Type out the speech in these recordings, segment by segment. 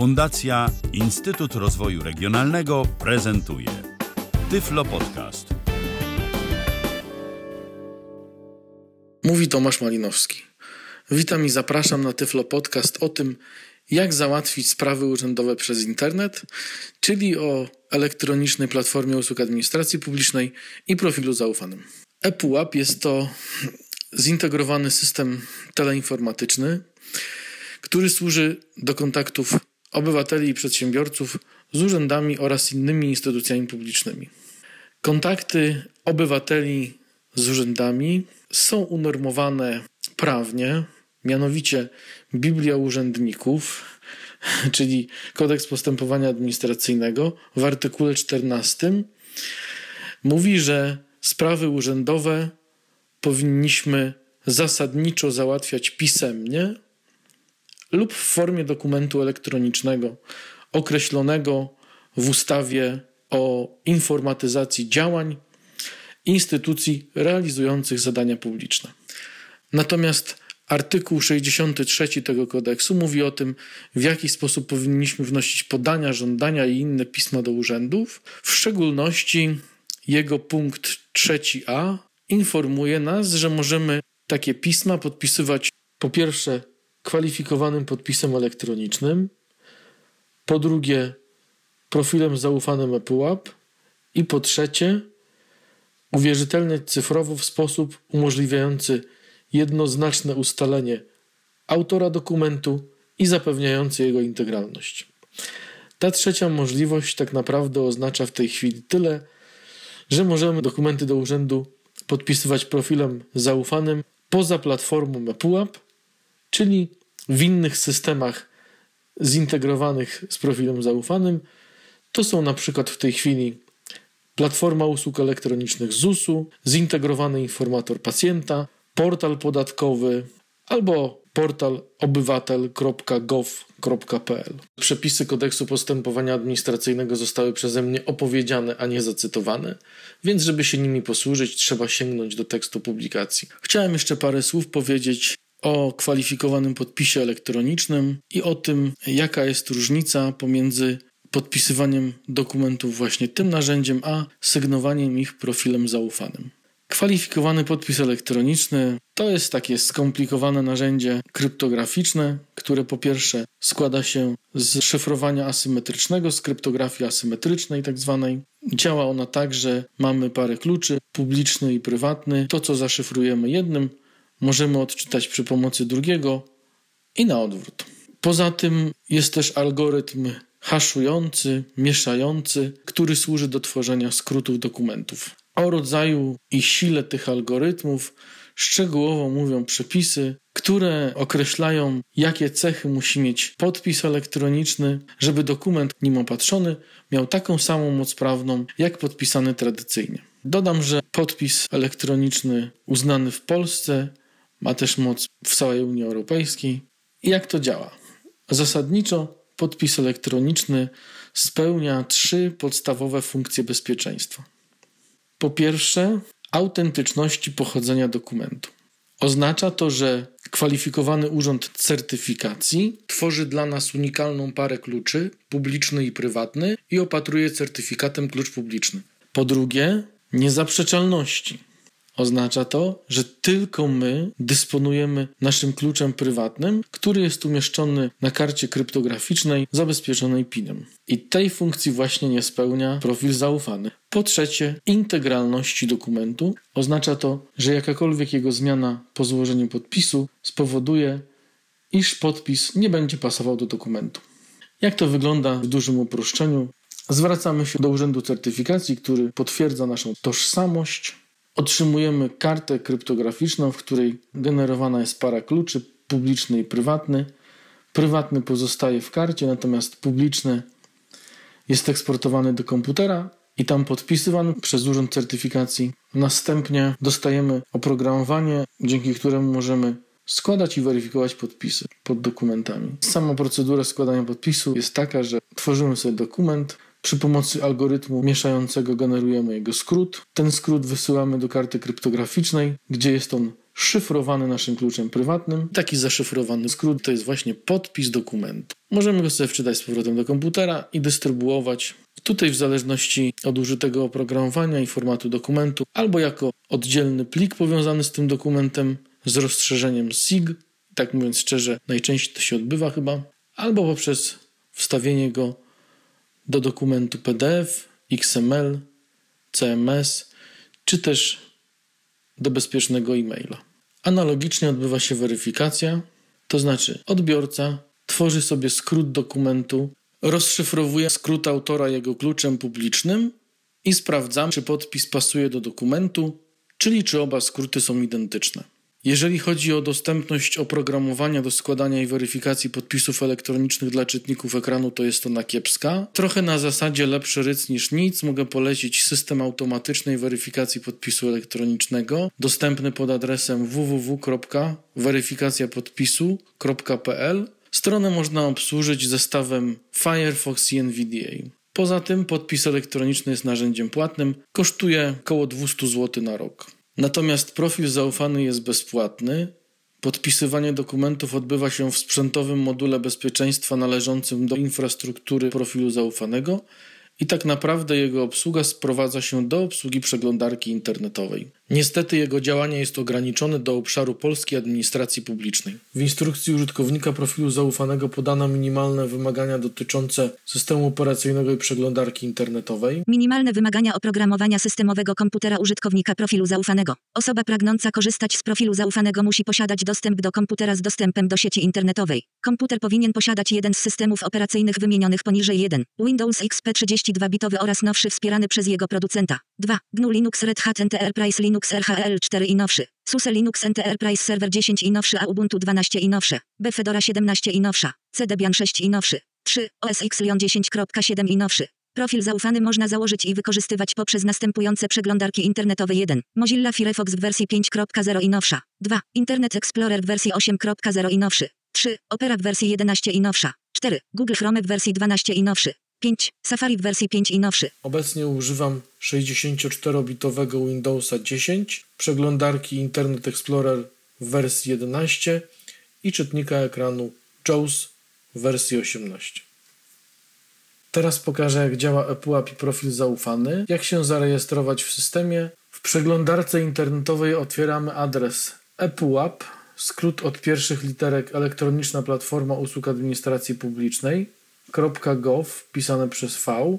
Fundacja Instytut Rozwoju Regionalnego prezentuje Tyflo Podcast. Mówi Tomasz Malinowski. Witam i zapraszam na Tyflo Podcast o tym, jak załatwić sprawy urzędowe przez internet, czyli o elektronicznej platformie usług administracji publicznej i profilu zaufanym. ePUAP jest to zintegrowany system teleinformatyczny, który służy do kontaktów obywateli i przedsiębiorców z urzędami oraz innymi instytucjami publicznymi. Kontakty obywateli z urzędami są unormowane prawnie, mianowicie Biblia Urzędników, czyli Kodeks Postępowania Administracyjnego w artykule 14 mówi, że sprawy urzędowe powinniśmy zasadniczo załatwiać pisemnie lub w formie dokumentu elektronicznego określonego w ustawie o informatyzacji działań instytucji realizujących zadania publiczne. Natomiast artykuł 63 tego kodeksu mówi o tym, w jaki sposób powinniśmy wnosić podania, żądania i inne pisma do urzędów. W szczególności jego punkt 3a informuje nas, że możemy takie pisma podpisywać po pierwsze kwalifikowanym podpisem elektronicznym, po drugie profilem zaufanym ePUAP i po trzecie uwierzytelniać cyfrowo w sposób umożliwiający jednoznaczne ustalenie autora dokumentu i zapewniający jego integralność. Ta trzecia możliwość tak naprawdę oznacza w tej chwili tyle, że możemy dokumenty do urzędu podpisywać profilem zaufanym poza platformą ePUAP, czyli w innych systemach zintegrowanych z profilem zaufanym. To są na przykład w tej chwili platforma usług elektronicznych ZUS-u, zintegrowany informator pacjenta, portal podatkowy albo portal obywatel.gov.pl. Przepisy kodeksu postępowania administracyjnego zostały przeze mnie opowiedziane, a nie zacytowane, więc żeby się nimi posłużyć, trzeba sięgnąć do tekstu publikacji. Chciałem jeszcze parę słów powiedzieć o kwalifikowanym podpisie elektronicznym i o tym, jaka jest różnica pomiędzy podpisywaniem dokumentów właśnie tym narzędziem, a sygnowaniem ich profilem zaufanym. Kwalifikowany podpis elektroniczny to jest takie skomplikowane narzędzie kryptograficzne, które po pierwsze składa się z szyfrowania asymetrycznego, z kryptografii asymetrycznej tak zwanej. Działa ona tak, że mamy parę kluczy, publiczny i prywatny. To, co zaszyfrujemy jednym, możemy odczytać przy pomocy drugiego i na odwrót. Poza tym jest też algorytm haszujący, mieszający, który służy do tworzenia skrótów dokumentów. O rodzaju i sile tych algorytmów szczegółowo mówią przepisy, które określają, jakie cechy musi mieć podpis elektroniczny, żeby dokument nim opatrzony miał taką samą moc prawną, jak podpisany tradycyjnie. Dodam, że podpis elektroniczny uznany w Polsce ma też moc w całej Unii Europejskiej. Jak to działa? Zasadniczo podpis elektroniczny spełnia trzy podstawowe funkcje bezpieczeństwa. Po pierwsze, autentyczności pochodzenia dokumentu. Oznacza to, że kwalifikowany urząd certyfikacji tworzy dla nas unikalną parę kluczy, publiczny i prywatny, i opatruje certyfikatem klucz publiczny. Po drugie, niezaprzeczalności. Oznacza to, że tylko my dysponujemy naszym kluczem prywatnym, który jest umieszczony na karcie kryptograficznej zabezpieczonej PIN-em. I tej funkcji właśnie nie spełnia profil zaufany. Po trzecie, integralności dokumentu. Oznacza to, że jakakolwiek jego zmiana po złożeniu podpisu spowoduje, iż podpis nie będzie pasował do dokumentu. Jak to wygląda w dużym uproszczeniu? Zwracamy się do Urzędu Certyfikacji, który potwierdza naszą tożsamość, Otrzymujemy kartę kryptograficzną, w której generowana jest para kluczy, publiczny i prywatny. Prywatny pozostaje w karcie, natomiast publiczny jest eksportowany do komputera i tam podpisywany przez Urząd Certyfikacji. Następnie dostajemy oprogramowanie, dzięki któremu możemy składać i weryfikować podpisy pod dokumentami. Sama procedura składania podpisu jest taka, że tworzymy sobie dokument, przy pomocy algorytmu mieszającego generujemy jego skrót. Ten skrót wysyłamy do karty kryptograficznej, gdzie jest on szyfrowany naszym kluczem prywatnym. Taki zaszyfrowany skrót to jest właśnie podpis dokumentu. Możemy go sobie wczytać z powrotem do komputera i dystrybuować tutaj w zależności od użytego oprogramowania i formatu dokumentu, albo jako oddzielny plik powiązany z tym dokumentem z rozszerzeniem SIG, tak mówiąc szczerze, najczęściej to się odbywa chyba, albo poprzez wstawienie go do dokumentu PDF, XML, CMS, czy też do bezpiecznego e-maila. Analogicznie odbywa się weryfikacja, to znaczy odbiorca tworzy sobie skrót dokumentu, rozszyfrowuje skrót autora jego kluczem publicznym i sprawdzam, czy podpis pasuje do dokumentu, czyli czy oba skróty są identyczne. Jeżeli chodzi o dostępność oprogramowania do składania i weryfikacji podpisów elektronicznych dla czytników ekranu, to jest ona kiepska. Trochę na zasadzie lepszy ryc niż nic mogę polecić system automatycznej weryfikacji podpisu elektronicznego, dostępny pod adresem www.weryfikacjapodpisu.pl. Stronę można obsłużyć zestawem Firefox i NVDA. Poza tym podpis elektroniczny jest narzędziem płatnym, kosztuje około 200 zł na rok. Natomiast profil zaufany jest bezpłatny. Podpisywanie dokumentów odbywa się w sprzętowym module bezpieczeństwa należącym do infrastruktury profilu zaufanego i tak naprawdę jego obsługa sprowadza się do obsługi przeglądarki internetowej. Niestety jego działanie jest ograniczone do obszaru polskiej administracji publicznej. W instrukcji użytkownika profilu zaufanego podano minimalne wymagania dotyczące systemu operacyjnego i przeglądarki internetowej. Minimalne wymagania oprogramowania systemowego komputera użytkownika profilu zaufanego. Osoba pragnąca korzystać z profilu zaufanego musi posiadać dostęp do komputera z dostępem do sieci internetowej. Komputer powinien posiadać jeden z systemów operacyjnych wymienionych poniżej 1. Windows XP 32-bitowy oraz nowszy wspierany przez jego producenta. 2. GNU Linux Red Hat Enterprise Linux Linux RHL4 i nowszy, SUSE Linux Enterprise Server 10 i nowszy, a Ubuntu 12 i nowsze, Fedora 17 i nowsza, C Debian 6 i nowszy, 3 OS X Lion 10.7 i nowszy. Profil zaufany można założyć i wykorzystywać poprzez następujące przeglądarki internetowe 1. Mozilla Firefox w wersji 5.0 i nowsza. 2. Internet Explorer w wersji 8.0 i nowszy. 3. Opera w wersji 11 i nowsza. 4. Google Chrome w wersji 12 i nowszy. 5. Safari w wersji 5 i nowszy. Obecnie używam 64-bitowego Windowsa 10, przeglądarki Internet Explorer w wersji 11 i czytnika ekranu JAWS w wersji 18. Teraz pokażę jak działa ePUAP i profil zaufany, jak się zarejestrować w systemie. W przeglądarce internetowej otwieramy adres ePUAP, skrót od pierwszych literek Elektroniczna Platforma Usług Administracji Publicznej .gov pisane przez V,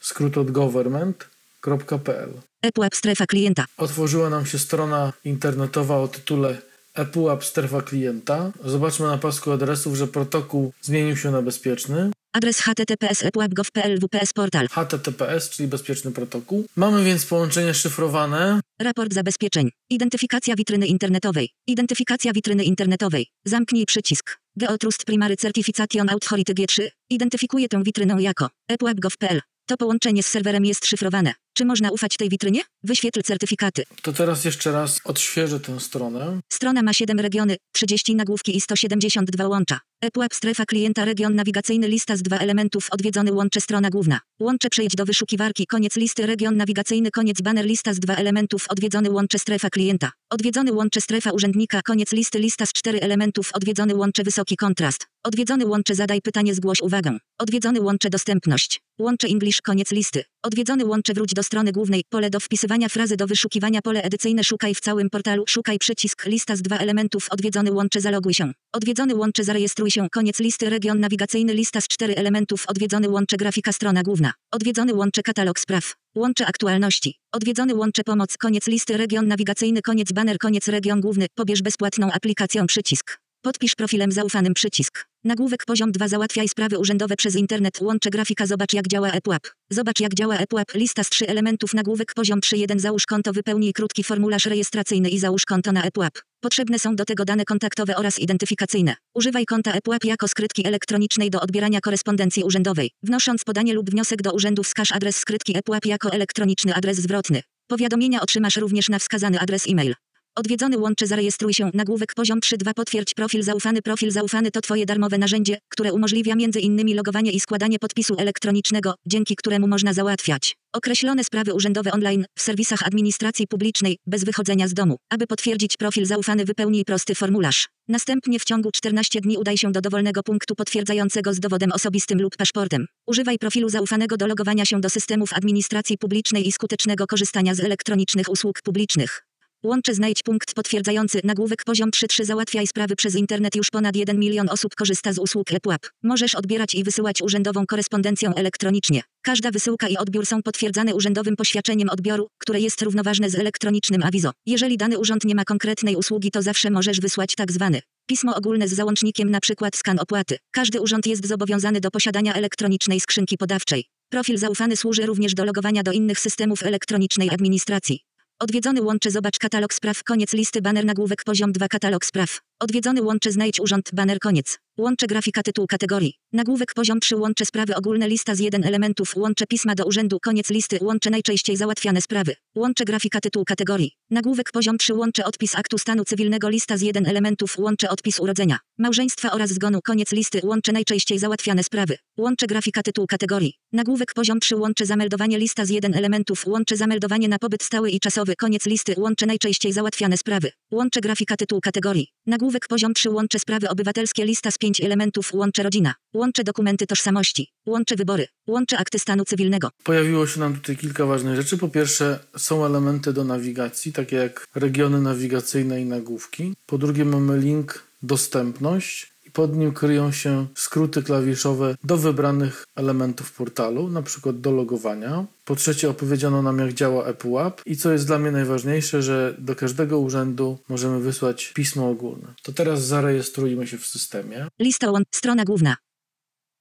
skrót od government.pl. ePUAP strefa klienta. Otworzyła nam się strona internetowa o tytule ePUAP strefa klienta. Zobaczmy na pasku adresów, że protokół zmienił się na bezpieczny. Adres https epuap.gov.pl WPS portal. HTTPS, czyli bezpieczny protokół. Mamy więc połączenie szyfrowane. Raport zabezpieczeń. Identyfikacja witryny internetowej. Identyfikacja witryny internetowej. Zamknij przycisk. GeoTrust Primary Certification Authority G3 identyfikuje tę witrynę jako epuap.gov.pl. To połączenie z serwerem jest szyfrowane. Czy można ufać tej witrynie? Wyświetl certyfikaty. To teraz jeszcze raz odświeżę tę stronę. Strona ma 7 regiony, 30 nagłówki i 172 łącza. ePUAP strefa klienta region nawigacyjny lista z dwa elementów odwiedzony łącze strona główna. Łącze przejdź do wyszukiwarki koniec listy region nawigacyjny koniec banner lista z dwa elementów odwiedzony łącze strefa klienta. Odwiedzony łącze strefa urzędnika koniec listy lista z cztery elementów odwiedzony łącze wysoki kontrast. Odwiedzony łącze zadaj pytanie zgłoś uwagę. Odwiedzony łącze dostępność. Łącze English koniec listy. Odwiedzony łącze wróć do strony głównej, pole do wpisywania frazy do wyszukiwania, pole edycyjne szukaj w całym portalu, szukaj przycisk, lista z dwa elementów, odwiedzony łącze zaloguj się. Odwiedzony łącze zarejestruj się, koniec listy region nawigacyjny, lista z cztery elementów, odwiedzony łącze grafika, strona główna. Odwiedzony łącze katalog spraw. Łącze aktualności. Odwiedzony łącze pomoc, koniec listy region nawigacyjny, koniec banner, koniec region główny, pobierz bezpłatną aplikację przycisk. Podpisz profilem zaufanym przycisk. Nagłówek poziom 2 załatwiaj sprawy urzędowe przez internet. Łącze grafika zobacz jak działa ePUAP. Zobacz jak działa ePUAP. Lista z 3 elementów nagłówek poziom 3.1 załóż konto wypełnij krótki formularz rejestracyjny i załóż konto na ePUAP. Potrzebne są do tego dane kontaktowe oraz identyfikacyjne. Używaj konta ePUAP jako skrytki elektronicznej do odbierania korespondencji urzędowej. Wnosząc podanie lub wniosek do urzędu wskaż adres skrytki ePUAP jako elektroniczny adres zwrotny. Powiadomienia otrzymasz również na wskazany adres e-mail. Odwiedzony łącze zarejestruj się. Nagłówek poziom 3.2 potwierdź profil zaufany. Profil zaufany to Twoje darmowe narzędzie, które umożliwia innymi logowanie i składanie podpisu elektronicznego, dzięki któremu można załatwiać określone sprawy urzędowe online w serwisach administracji publicznej bez wychodzenia z domu. Aby potwierdzić profil zaufany wypełnij prosty formularz. Następnie w ciągu 14 dni udaj się do dowolnego punktu potwierdzającego z dowodem osobistym lub paszportem. Używaj profilu zaufanego do logowania się do systemów administracji publicznej i skutecznego korzystania z elektronicznych usług publicznych. Łącze znajdź punkt potwierdzający nagłówek poziom 3.3 załatwiaj sprawy przez internet już ponad 1 milion osób korzysta z usług ePUAP. Możesz odbierać i wysyłać urzędową korespondencję elektronicznie. Każda wysyłka i odbiór są potwierdzane urzędowym poświadczeniem odbioru, które jest równoważne z elektronicznym awizo. Jeżeli dany urząd nie ma konkretnej usługi to zawsze możesz wysłać tak zwany Pismo ogólne z załącznikiem przykład skan opłaty. Każdy urząd jest zobowiązany do posiadania elektronicznej skrzynki podawczej. Profil zaufany służy również do logowania do innych systemów elektronicznej administracji. Odwiedzony łączy zobacz katalog spraw koniec listy banner nagłówek poziom 2 katalog spraw. Odwiedzony łączy znajdź urząd banner koniec. Łącze grafika tytuł kategorii. Nagłówek poziom 3 łącze sprawy ogólne lista z 1 elementów łącze pisma do urzędu koniec listy łącze najczęściej załatwiane sprawy. Łącze grafika tytuł kategorii. Nagłówek poziom 3 łącze odpis aktu stanu cywilnego lista z 1 elementów łącze odpis urodzenia. Małżeństwa oraz zgonu koniec listy łącze najczęściej załatwiane sprawy. Łącze grafika tytuł kategorii. Nagłówek poziom 3 łącze zameldowanie lista z 1 elementów łącze zameldowanie na pobyt stały i czasowy koniec listy łącze najczęściej załatwiane sprawy. Łącze grafika tytuł kategorii. Nagłówek poziom 3 łącze sprawy obywatelskie lista z 5 elementów łącze rodzina. Łącze dokumenty tożsamości. Łącze wybory. Łącze akty stanu cywilnego. Pojawiło się nam tutaj kilka ważnych rzeczy. Po pierwsze, są elementy do nawigacji, takie jak regiony nawigacyjne i nagłówki. Po drugie, mamy link dostępność pod nim kryją się skróty klawiszowe do wybranych elementów portalu, na przykład do logowania. Po trzecie, opowiedziano nam, jak działa ePUAP i co jest dla mnie najważniejsze, że do każdego urzędu możemy wysłać pismo ogólne. To teraz zarejestrujmy się w systemie. Lista łącz. Strona główna.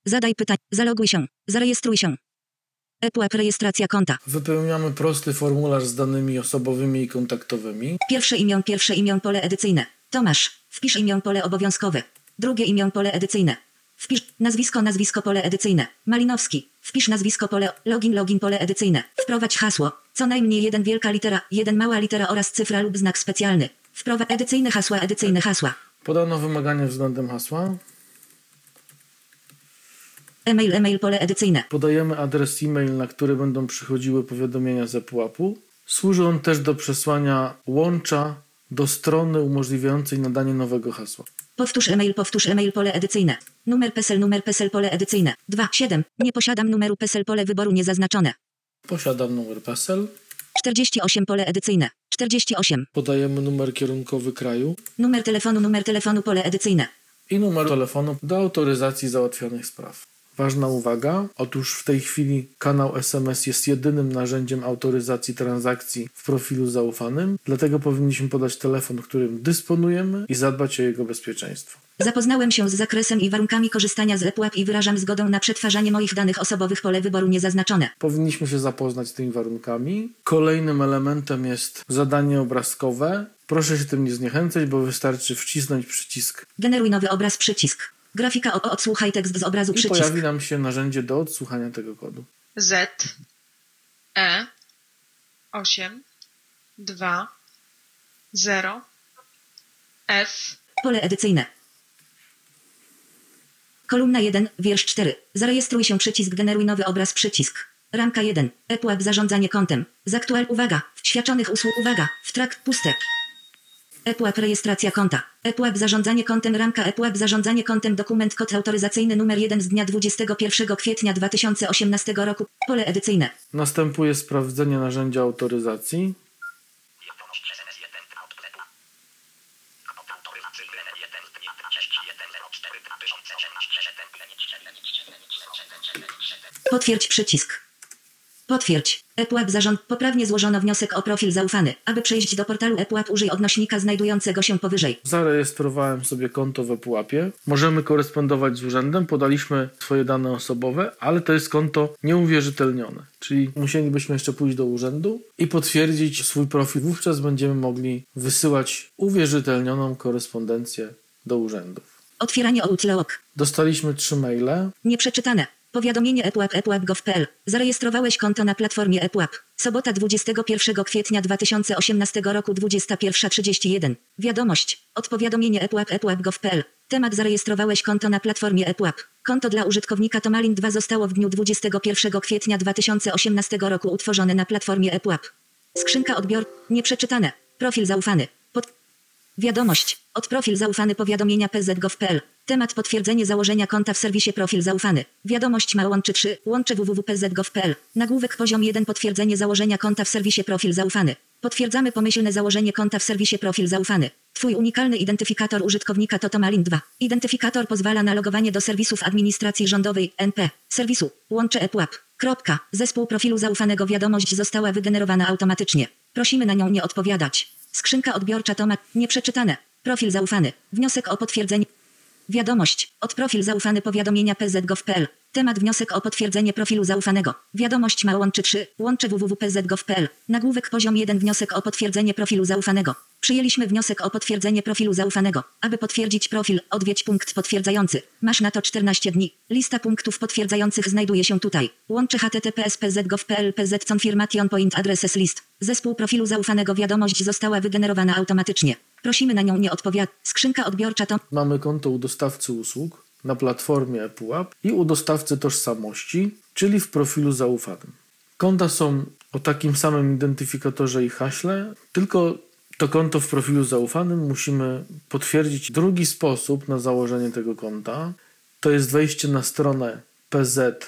Zadaj pytanie. Zaloguj się. Zarejestruj się. ePUAP rejestracja konta. Wypełniamy prosty formularz z danymi osobowymi i kontaktowymi. Pierwsze imię, pierwsze imię pole edycyjne. Tomasz. Wpisz imię pole obowiązkowe. Drugie imię pole edycyjne. Wpisz nazwisko, nazwisko pole edycyjne. Malinowski. Wpisz nazwisko pole login, login pole edycyjne. Wprowadź hasło. Co najmniej jeden wielka litera, jeden mała litera oraz cyfra lub znak specjalny. Wprowadź edycyjne hasła, edycyjne hasła. Podano wymagania względem hasła. E-mail, e-mail pole edycyjne. Podajemy adres e-mail, na który będą przychodziły powiadomienia z ePUAP-u. Służy on też do przesłania łącza do strony umożliwiającej nadanie nowego hasła. Powtórz e-mail, powtórz e-mail pole edycyjne. Numer PESEL, numer PESEL pole edycyjne. 2, 7. Nie posiadam numeru PESEL pole wyboru niezaznaczone. Posiadam numer PESEL. 48 pole edycyjne. 48. Podajemy numer kierunkowy kraju Numer telefonu, numer telefonu pole edycyjne. i numer telefonu do autoryzacji załatwianych spraw. Ważna uwaga, otóż w tej chwili kanał SMS jest jedynym narzędziem autoryzacji transakcji w profilu zaufanym, dlatego powinniśmy podać telefon, którym dysponujemy i zadbać o jego bezpieczeństwo. Zapoznałem się z zakresem i warunkami korzystania z ePUAP i wyrażam zgodę na przetwarzanie moich danych osobowych pole wyboru niezaznaczone. Powinniśmy się zapoznać z tymi warunkami. Kolejnym elementem jest zadanie obrazkowe. Proszę się tym nie zniechęcać, bo wystarczy wcisnąć przycisk Generuj nowy obraz przycisk. Grafika o, odsłuchaj tekst z obrazu i przycisk. pojawi nam się narzędzie do odsłuchania tego kodu. Z E 8 2 0 F Pole edycyjne. Kolumna 1, wiersz 4. Zarejestruj się przycisk generuj nowy obraz przycisk. Ramka 1. ePUAP zarządzanie kontem. Zaktual uwaga. Świadczonych usług uwaga. W trak puste. ePUAP rejestracja konta. ePUAP zarządzanie kontem ramka ePUAP zarządzanie kontem dokument kod autoryzacyjny numer 1 z dnia 21 kwietnia 2018 roku. Pole edycyjne. Następuje sprawdzenie narzędzia autoryzacji. Potwierdź przycisk. Potwierdź. ePUAP zarząd. Poprawnie złożono wniosek o profil zaufany. Aby przejść do portalu ePUAP użyj odnośnika znajdującego się powyżej. Zarejestrowałem sobie konto w ePUAPie. Możemy korespondować z urzędem, podaliśmy swoje dane osobowe, ale to jest konto nieuwierzytelnione. Czyli musielibyśmy jeszcze pójść do urzędu i potwierdzić swój profil. Wówczas będziemy mogli wysyłać uwierzytelnioną korespondencję do urzędów. Otwieranie Outlook. Dostaliśmy trzy maile. Nieprzeczytane. Powiadomienie ePUAP ePUAP.gov.pl. Zarejestrowałeś konto na platformie ePUAP. Sobota 21 kwietnia 2018 roku 21.31. Wiadomość. Od powiadomienie ePUAP ePUAP.gov.pl. Temat zarejestrowałeś konto na platformie ePUAP. Konto dla użytkownika Tomalin 2 zostało w dniu 21 kwietnia 2018 roku utworzone na platformie ePUAP. Skrzynka odbior. Nieprzeczytane. Profil zaufany. Pod... Wiadomość. Od profil zaufany powiadomienia pz.gov.pl. Temat potwierdzenie założenia konta w serwisie profil zaufany. Wiadomość ma łączy 3. Łącze www.pz.gov.pl. Nagłówek poziom 1 potwierdzenie założenia konta w serwisie profil zaufany. Potwierdzamy pomyślne założenie konta w serwisie profil zaufany. Twój unikalny identyfikator użytkownika to Tomalin 2. Identyfikator pozwala na logowanie do serwisów administracji rządowej NP. Serwisu. Łącze ePUAP. Kropka. Zespół profilu zaufanego wiadomość została wygenerowana automatycznie. Prosimy na nią nie odpowiadać. Skrzynka odbiorcza Tomat. Nieprzeczytane. Profil zaufany. Wniosek o potwierdzenie. Wiadomość. Od profil zaufany powiadomienia pz.gov.pl. Temat wniosek o potwierdzenie profilu zaufanego. Wiadomość ma łączy 3. Łącze www.pz.gov.pl. Nagłówek poziom 1 wniosek o potwierdzenie profilu zaufanego. Przyjęliśmy wniosek o potwierdzenie profilu zaufanego. Aby potwierdzić profil, odwiedź punkt potwierdzający. Masz na to 14 dni. Lista punktów potwierdzających znajduje się tutaj. Łącze https pz.gov.pl pz confirmation point addresses list. Zespół profilu zaufanego wiadomość została wygenerowana automatycznie. Prosimy na nią nie odpowiadać. Skrzynka odbiorcza to Mamy konto u dostawcy usług na platformie ePUAP i u dostawcy tożsamości, czyli w profilu zaufanym. Konta są o takim samym identyfikatorze i haśle, tylko to konto w profilu zaufanym musimy potwierdzić. Drugi sposób na założenie tego konta to jest wejście na stronę pz.gov.pl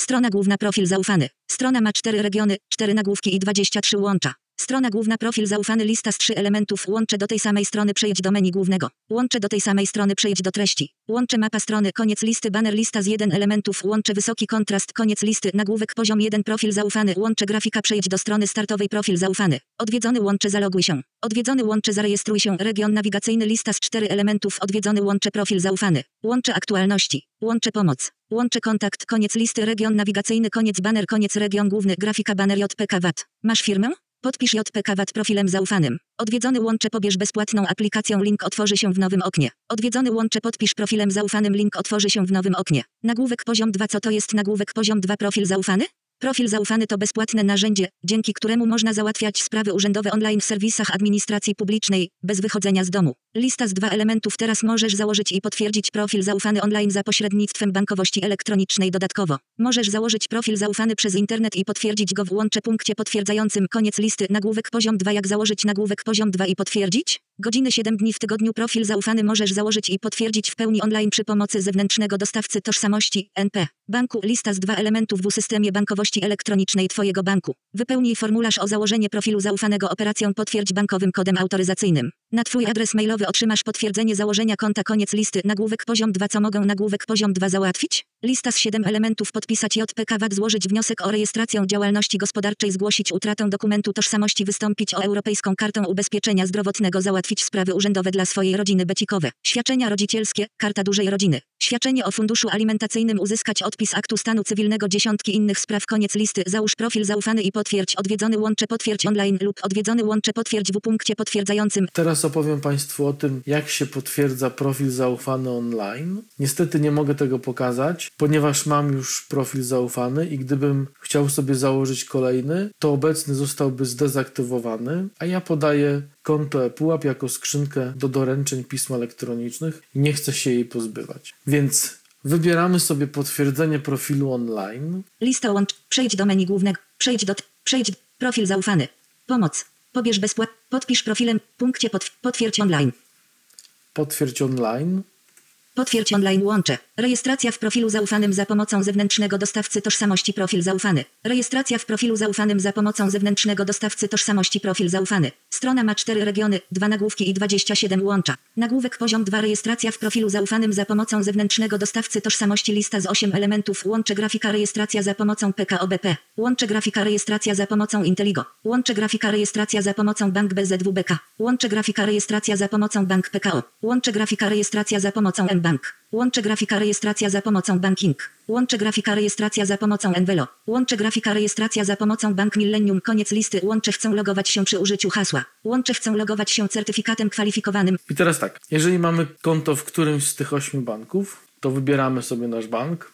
Strona główna profil zaufany. Strona ma 4 regiony, 4 nagłówki i 23 łącza. Strona główna profil zaufany lista z 3 elementów. Łącze do tej samej strony przejdź do menu głównego. Łącze do tej samej strony przejdź do treści. Łącze mapa strony koniec listy banner lista z 1 elementów. Łącze wysoki kontrast koniec listy nagłówek poziom 1 profil zaufany. Łącze grafika przejdź do strony startowej profil zaufany. Odwiedzony łącze zaloguj się. Odwiedzony łącze zarejestruj się. Region nawigacyjny lista z 4 elementów. Odwiedzony łącze profil zaufany. Łącze aktualności. Łącze pomoc. Łącze kontakt, koniec listy, region nawigacyjny, koniec banner, koniec region główny, grafika banner JPK VAT. Masz firmę? Podpisz JPK VAT profilem zaufanym. Odwiedzony łącze pobierz bezpłatną aplikacją, link otworzy się w nowym oknie. Odwiedzony łącze podpisz profilem zaufanym, link otworzy się w nowym oknie. Nagłówek poziom 2 Co to jest nagłówek poziom 2 profil zaufany? Profil zaufany to bezpłatne narzędzie, dzięki któremu można załatwiać sprawy urzędowe online w serwisach administracji publicznej, bez wychodzenia z domu. Lista z dwa elementów teraz możesz założyć i potwierdzić profil zaufany online za pośrednictwem bankowości elektronicznej dodatkowo. Możesz założyć profil zaufany przez internet i potwierdzić go w łącze punkcie potwierdzającym koniec listy nagłówek poziom 2 jak założyć nagłówek poziom 2 i potwierdzić? Godziny 7 dni w tygodniu profil zaufany możesz założyć i potwierdzić w pełni online przy pomocy zewnętrznego dostawcy tożsamości NP. Banku lista z dwa elementów w systemie bankowości elektronicznej Twojego banku. Wypełnij formularz o założenie profilu zaufanego operacją potwierdź bankowym kodem autoryzacyjnym. Na Twój adres mailowy otrzymasz potwierdzenie założenia konta koniec listy nagłówek poziom 2 co mogą nagłówek poziom 2 załatwić? Lista z 7 elementów podpisać JPK VAT złożyć wniosek o rejestrację działalności gospodarczej zgłosić utratę dokumentu tożsamości wystąpić o Europejską Kartę Ubezpieczenia Zdrowotnego załatwić sprawy urzędowe dla swojej rodziny becikowe. Świadczenia rodzicielskie, karta dużej rodziny. Świadczenie o funduszu alimentacyjnym uzyskać odpis aktu stanu cywilnego dziesiątki innych spraw koniec listy załóż profil zaufany i potwierdź odwiedzony łącze potwierdź online lub odwiedzony łącze potwierdź w punkcie potwierdzającym Teraz opowiem Państwu o tym, jak się potwierdza profil zaufany online. Niestety nie mogę tego pokazać, ponieważ mam już profil zaufany i gdybym chciał sobie założyć kolejny, to obecny zostałby zdezaktywowany, a ja podaję konto ePUAP jako skrzynkę do doręczeń pism elektronicznych i nie chcę się jej pozbywać. Więc wybieramy sobie potwierdzenie profilu online. Lista łącz. Przejdź do menu głównego. Przejdź do. Przejdź. Profil zaufany. Pomoc. Pobierz bezpłatnie. Podpisz profilem. Punkcie potw- potwierdź online. Potwierdź online. Potwierdź online łącze. Rejestracja w profilu zaufanym za pomocą zewnętrznego dostawcy tożsamości profil zaufany. Rejestracja w profilu zaufanym za pomocą zewnętrznego dostawcy tożsamości profil zaufany. Strona ma 4 regiony, 2 nagłówki i 27 łącza. Nagłówek poziom 2 rejestracja w profilu zaufanym za pomocą zewnętrznego dostawcy tożsamości lista z 8 elementów łącze grafika rejestracja za pomocą PKOBP. Łącze grafika rejestracja za pomocą Inteligo. Łącze grafika rejestracja za pomocą Bank BZWBK. Łącze grafika rejestracja za pomocą Bank PKO. Łącze grafika rejestracja za pomocą mBank. Łącze grafika rejestracja za pomocą Banking. Łącze grafika rejestracja za pomocą Envelo. Łącze grafika rejestracja za pomocą Bank Millennium. Koniec listy. Łącze chcą logować się przy użyciu hasła. Łącze chcą logować się certyfikatem kwalifikowanym. I teraz tak, jeżeli mamy konto w którymś z tych ośmiu banków, to wybieramy sobie nasz bank.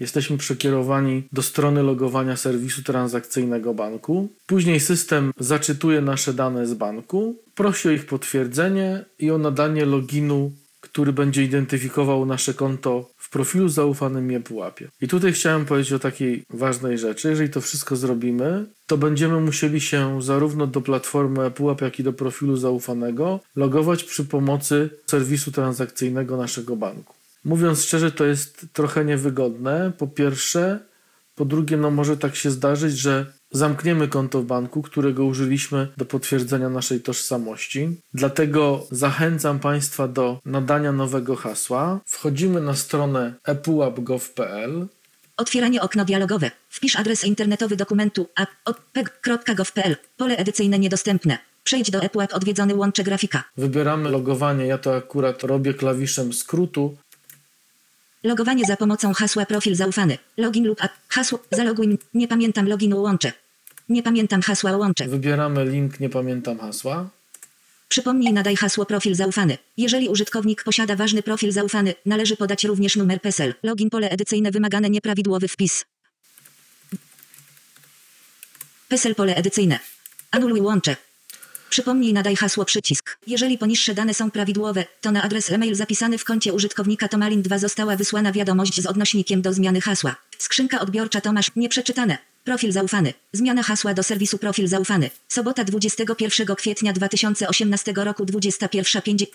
Jesteśmy przekierowani do strony logowania serwisu transakcyjnego banku. Później system zaczytuje nasze dane z banku, prosi o ich potwierdzenie i o nadanie loginu, który będzie identyfikował nasze konto w profilu zaufanym i ePUAP-ie. I tutaj chciałem powiedzieć o takiej ważnej rzeczy. Jeżeli to wszystko zrobimy, to będziemy musieli się zarówno do platformy ePUAP, jak i do profilu zaufanego logować przy pomocy serwisu transakcyjnego naszego banku. Mówiąc szczerze, to jest trochę niewygodne. Po pierwsze, po drugie, no może tak się zdarzyć, że zamkniemy konto w banku, którego użyliśmy do potwierdzenia naszej tożsamości. Dlatego zachęcam Państwa do nadania nowego hasła. Wchodzimy na stronę epuap.gov.pl. Otwieranie okno dialogowe. Wpisz adres internetowy dokumentu app.gov.pl. Pole edycyjne niedostępne. Przejdź do ePUAP odwiedzony łącze grafika. Wybieramy logowanie. Ja to akurat robię klawiszem skrótu. Logowanie za pomocą hasła profil zaufany. Login lub app. Hasło. Zaloguj. Nie pamiętam loginu łącze. Nie pamiętam hasła łącze. Wybieramy link, nie pamiętam hasła. Przypomnij nadaj hasło profil zaufany. Jeżeli użytkownik posiada ważny profil zaufany, należy podać również numer PESEL. Login pole edycyjne wymagane nieprawidłowy wpis. PESEL pole edycyjne. Anuluj łącze. Przypomnij nadaj hasło przycisk. Jeżeli poniższe dane są prawidłowe, to na adres e-mail zapisany w koncie użytkownika Tomalin 2 została wysłana wiadomość z odnośnikiem do zmiany hasła. Skrzynka odbiorcza Tomasz nieprzeczytane. Profil zaufany. Zmiana hasła do serwisu Profil zaufany. Sobota 21 kwietnia 2018 roku 21.50.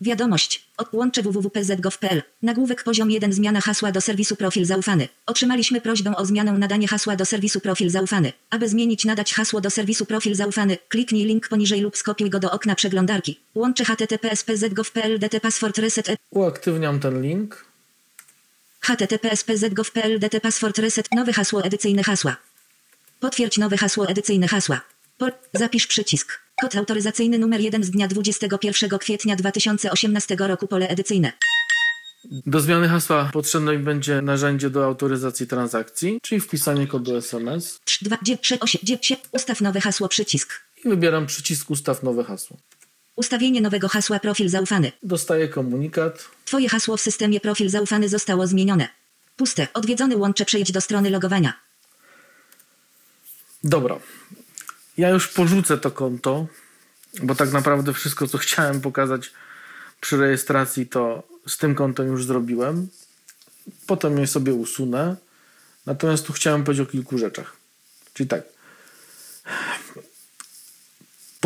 Wiadomość. Od łącze www.pz.gov.pl. Nagłówek poziom 1 zmiana hasła do serwisu Profil zaufany. Otrzymaliśmy prośbę o zmianę nadanie hasła do serwisu Profil zaufany. Aby zmienić nadać hasło do serwisu Profil zaufany, kliknij link poniżej lub skopiuj go do okna przeglądarki. Łącze https pz.gov.pl dt password reset e- Uaktywniam ten link. https pz.gov.pl dt password reset nowe hasło edycyjne hasła. Potwierdź nowe hasło edycyjne hasła. Zapisz przycisk. Kod autoryzacyjny numer 1 z dnia 21 kwietnia 2018 roku pole edycyjne. Do zmiany hasła potrzebne mi będzie narzędzie do autoryzacji transakcji, czyli wpisanie kodu SMS. 3, 2, 9, 6, 8, 9, 7. Ustaw nowe hasło przycisk. I wybieram przycisk ustaw nowe hasło. Ustawienie nowego hasła profil zaufany. Dostaję komunikat. Twoje hasło w systemie profil zaufany zostało zmienione. Puste. Odwiedzony łącze przejdź do strony logowania. Dobra. Ja już porzucę to konto, bo tak naprawdę wszystko, co chciałem pokazać przy rejestracji, to z tym kontem już zrobiłem. Potem je sobie usunę. Natomiast tu chciałem powiedzieć o kilku rzeczach. Czyli tak.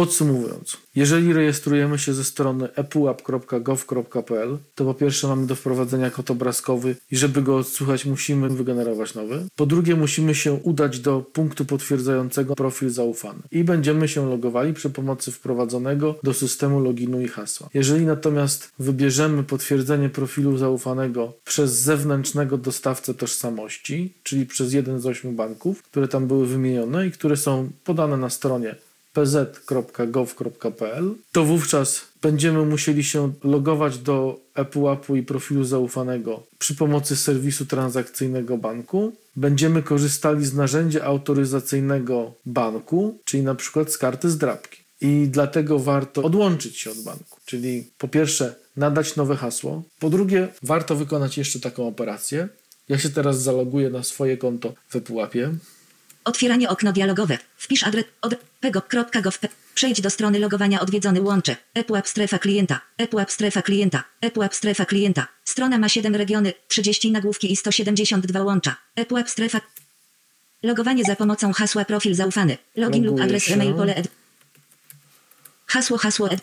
Podsumowując, jeżeli rejestrujemy się ze strony epuap.gov.pl, to po pierwsze mamy do wprowadzenia kod obrazkowy i żeby go odsłuchać musimy wygenerować nowy. Po drugie musimy się udać do punktu potwierdzającego profil zaufany i będziemy się logowali przy pomocy wprowadzonego do systemu loginu i hasła. Jeżeli natomiast wybierzemy potwierdzenie profilu zaufanego przez zewnętrznego dostawcę tożsamości, czyli przez jeden z ośmiu banków, które tam były wymienione i które są podane na stronie pz.gov.pl, to wówczas będziemy musieli się logować do ePUAP-u i profilu zaufanego przy pomocy serwisu transakcyjnego banku. Będziemy korzystali z narzędzia autoryzacyjnego banku, czyli na przykład z karty zdrabki. I dlatego warto odłączyć się od banku, czyli po pierwsze nadać nowe hasło, po drugie warto wykonać jeszcze taką operację. Ja się teraz zaloguję na swoje konto w ePUAP-ie. Otwieranie okno dialogowe. Wpisz adres od pego.gov. Przejdź do strony logowania odwiedzony łącze. ePUAP strefa klienta. ePUAP strefa klienta. ePUAP strefa klienta. Strona ma 7 regiony, 30 nagłówki i 172 łącza. ePUAP strefa. Logowanie za pomocą hasła profil zaufany. Login lub adres się. e-mail pole ed. Hasło hasło ed.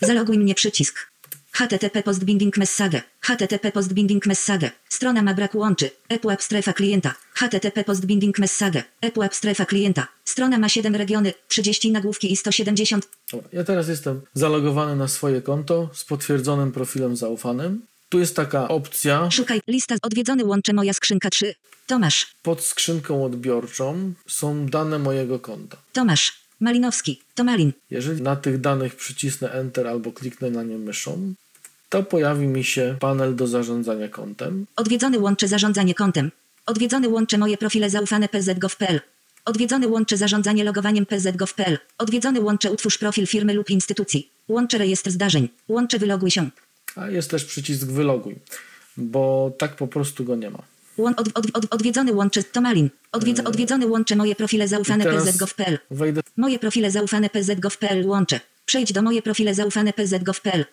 Zaloguj mnie przycisk. HTTP postbinding message. HTTP postbinding message. Strona ma brak łączy. ePUAP strefa klienta. HTTP postbinding message. ePUAP strefa klienta. Strona ma 7 regiony, 30 nagłówki i 170. Dobra, ja teraz jestem zalogowany na swoje konto z potwierdzonym profilem zaufanym. Tu jest taka opcja Szukaj lista odwiedzony łącze moja skrzynka 3. Tomasz. pod skrzynką odbiorczą są dane mojego konta. Tomasz. Malinowski. Tomalin. Jeżeli na tych danych przycisnę Enter albo kliknę na nie myszą, to pojawi mi się panel do zarządzania kontem. Odwiedzony łącze zarządzanie kontem. Odwiedzony łącze moje profile zaufane pz.gov.pl. Odwiedzony łącze zarządzanie logowaniem pz.gov.pl. Odwiedzony łącze utwórz profil firmy lub instytucji. Łącze rejestr zdarzeń. Łącze wyloguj się. A jest też przycisk wyloguj, bo tak po prostu go nie ma. Łą, od, od, od, odwiedzony łącze Tomalin. Odwiedz, odwiedzony łącze moje profile zaufane pzgov.pl. Wejdę Moje profile zaufane pzgov.pl łącze. Przejdź do moje profile zaufane pzgov.pl.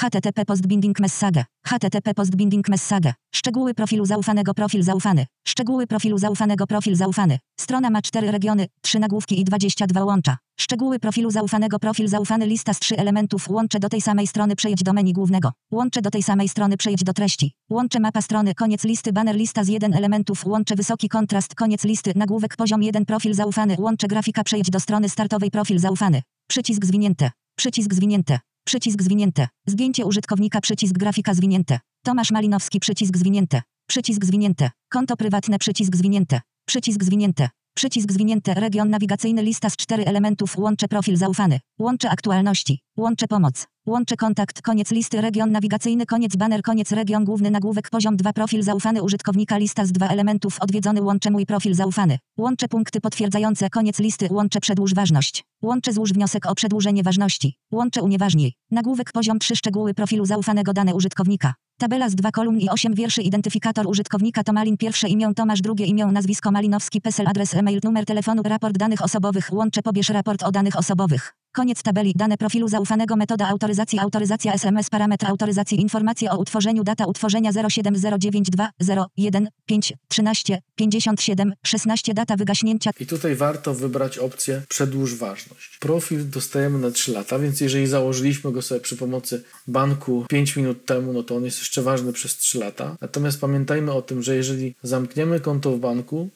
HTTP postbinding message. HTTP postbinding message. Szczegóły profilu zaufanego profil zaufany. Szczegóły profilu zaufanego profil zaufany. Strona ma 4 regiony, 3 nagłówki i 22 łącza. Szczegóły profilu zaufanego profil zaufany lista z 3 elementów. Łącze do tej samej strony przejdź do menu głównego. Łącze do tej samej strony przejdź do treści. Łącze mapa strony koniec listy banner lista z 1 elementów. Łącze wysoki kontrast koniec listy nagłówek poziom 1 profil zaufany. Łącze grafika przejdź do strony startowej profil zaufany. Przycisk zwinięte. Przycisk zwinięte. Przycisk zwinięte. Zgięcie użytkownika przycisk grafika zwinięte. Tomasz Malinowski przycisk zwinięte. Przycisk zwinięte. Konto prywatne przycisk zwinięte. Przycisk zwinięte. Przycisk zwinięte. Region nawigacyjny lista z 4 elementów. Łącze profil zaufany. Łącze aktualności. Łącze pomoc. Łącze kontakt. Koniec listy. Region nawigacyjny. Koniec banner. Koniec region główny nagłówek. Poziom 2 profil zaufany użytkownika. Lista z 2 elementów. Odwiedzony. Łącze mój profil zaufany. Łącze punkty potwierdzające. Koniec listy. Łącze przedłuż ważność. Łącze złóż wniosek o przedłużenie ważności. Łącze unieważnij. Nagłówek poziom 3 szczegóły profilu zaufanego dane użytkownika. Tabela z 2 kolumn i 8 wierszy identyfikator użytkownika to Malin pierwsze imię Tomasz drugie imię nazwisko Malinowski PESEL adres e-mail numer telefonu raport danych osobowych łącze pobierz raport o danych osobowych. Koniec tabeli dane profilu zaufanego metoda autoryzacji autoryzacja SMS parametr autoryzacji informacje o utworzeniu data utworzenia 07092 01 5 13 57 16 data wygaśnięcia I tutaj warto wybrać opcję przedłuż ważność. Profil dostajemy na 3 lata, więc jeżeli założyliśmy go sobie przy pomocy banku 5 minut temu, no to on jest jeszcze ważny przez 3 lata. Natomiast pamiętajmy o tym, że jeżeli zamkniemy konto w banku,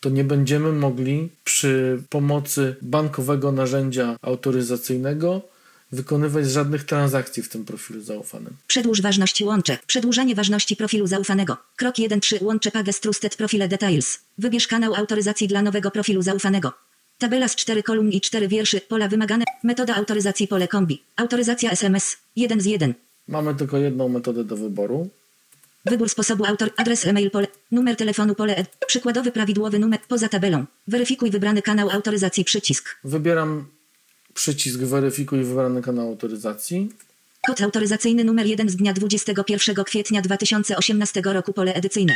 to nie będziemy mogli przy pomocy bankowego narzędzia autoryzacyjnego wykonywać żadnych transakcji w tym profilu zaufanym. Przedłuż ważność łącze. Przedłużanie ważności profilu zaufanego. Krok 1.3 Łącze Pages Trusted Profile Details. Wybierz kanał autoryzacji dla nowego profilu zaufanego. Tabela z 4 kolumn i 4 wierszy. Pola wymagane. Metoda autoryzacji pole kombi. Autoryzacja SMS. 1 z 1. Mamy tylko jedną metodę do wyboru. Wybór sposobu autor, adres e-mail pole, numer telefonu pole, ed, przykładowy prawidłowy numer, poza tabelą. Weryfikuj wybrany kanał autoryzacji przycisk. Wybieram przycisk weryfikuj wybrany kanał autoryzacji. Kod autoryzacyjny numer 1 z dnia 21 kwietnia 2018 roku pole edycyjne.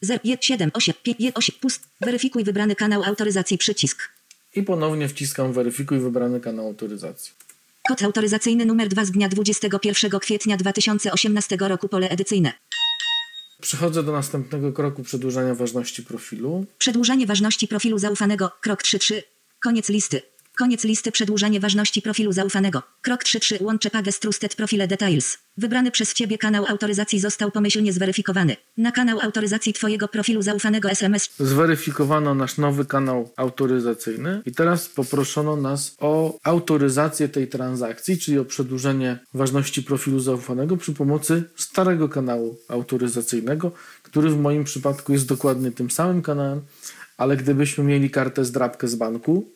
0, 7, 8, 5, 8, pust. Weryfikuj wybrany kanał autoryzacji przycisk. I ponownie wciskam weryfikuj wybrany kanał autoryzacji. Kod autoryzacyjny numer 2 z dnia 21 kwietnia 2018 roku pole edycyjne. Przechodzę do następnego kroku przedłużania ważności profilu. Przedłużanie ważności profilu zaufanego. Krok 3.3. Koniec listy. Koniec listy przedłużanie ważności profilu zaufanego. Krok 3.3 łącze Pages Trusted Profile Details. Wybrany przez Ciebie kanał autoryzacji został pomyślnie zweryfikowany. Na kanał autoryzacji Twojego profilu zaufanego SMS Zweryfikowano nasz nowy kanał autoryzacyjny i teraz poproszono nas o autoryzację tej transakcji, czyli o przedłużenie ważności profilu zaufanego przy pomocy starego kanału autoryzacyjnego, który w moim przypadku jest dokładnie tym samym kanałem, ale gdybyśmy mieli kartę zdrabkę z banku,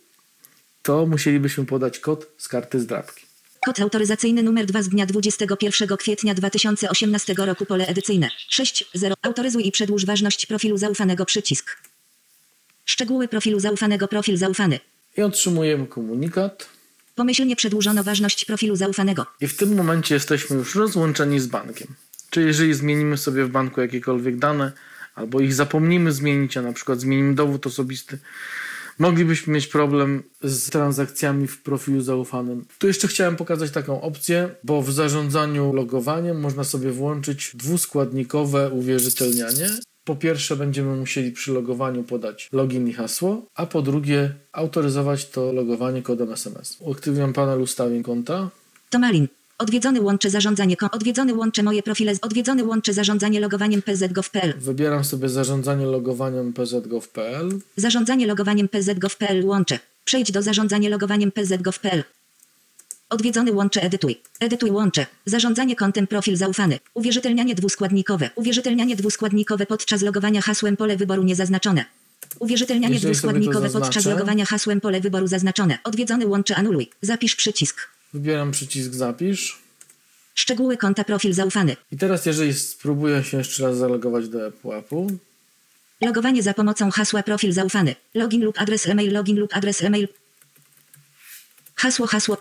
to musielibyśmy podać kod z karty zdrabki. Kod autoryzacyjny numer 2 z dnia 21 kwietnia 2018 roku pole edycyjne 6.0 Autoryzuj i przedłuż ważność profilu zaufanego przycisk. Szczegóły profilu zaufanego profil zaufany. I otrzymujemy komunikat. Pomyślnie przedłużono ważność profilu zaufanego. I w tym momencie jesteśmy już rozłączeni z bankiem. Czyli jeżeli zmienimy sobie w banku jakiekolwiek dane, albo ich zapomnimy zmienić, a na przykład zmienimy dowód osobisty, moglibyśmy mieć problem z transakcjami w profilu zaufanym. Tu jeszcze chciałem pokazać taką opcję, bo w zarządzaniu logowaniem można sobie włączyć dwuskładnikowe uwierzytelnianie. Po pierwsze będziemy musieli przy logowaniu podać login i hasło, a po drugie autoryzować to logowanie kodem SMS. Uaktywniam panel ustawień konta. Tomalin. Odwiedzony łącze zarządzanie kom. Odwiedzony łącze moje profile. z- Odwiedzony łącze zarządzanie logowaniem pzgov.pl. Wybieram sobie zarządzanie logowaniem pzgov.pl. Zarządzanie logowaniem pzgov.pl łącze. Przejdź do zarządzanie logowaniem pzgov.pl. Odwiedzony łącze edytuj. Edytuj łącze. Zarządzanie kontem profil zaufany. Uwierzytelnianie dwuskładnikowe. Uwierzytelnianie dwuskładnikowe podczas logowania hasłem pole wyboru niezaznaczone. Uwierzytelnianie Jeżeli dwuskładnikowe podczas logowania hasłem pole wyboru zaznaczone. Odwiedzony łącze anuluj. Zapisz przycisk. Wybieram przycisk zapisz. Szczegóły konta profil zaufany. I teraz jeżeli spróbuję się jeszcze raz zalogować do ePUAP-u, Logowanie za pomocą hasła profil zaufany. Login lub adres e-mail, login lub adres e-mail. Hasło, hasło.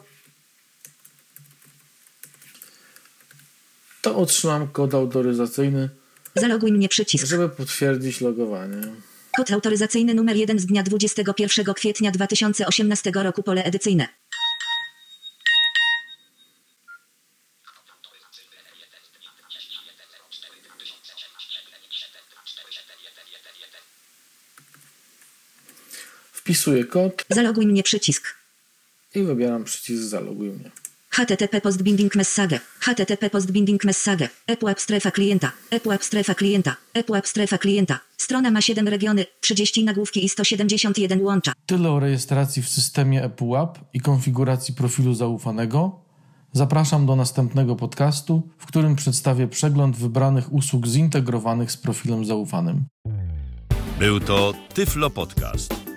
To otrzymam kod autoryzacyjny, Zaloguj mnie przycisk. żeby potwierdzić logowanie. Kod autoryzacyjny numer 1 z dnia 21 kwietnia 2018 roku pole edycyjne. Wpisuję kod Zaloguj mnie przycisk. i wybieram przycisk zaloguj mnie. HTTP postbinding message. HTTP postbinding message. ePUAP strefa klienta. ePUAP strefa klienta. ePUAP strefa klienta. Strona ma 7 regiony, 30 nagłówki i 171 łącza. Tyle o rejestracji w systemie ePUAP i konfiguracji profilu zaufanego. Zapraszam do następnego podcastu, w którym przedstawię przegląd wybranych usług zintegrowanych z profilem zaufanym. Był to Tyflo Podcast.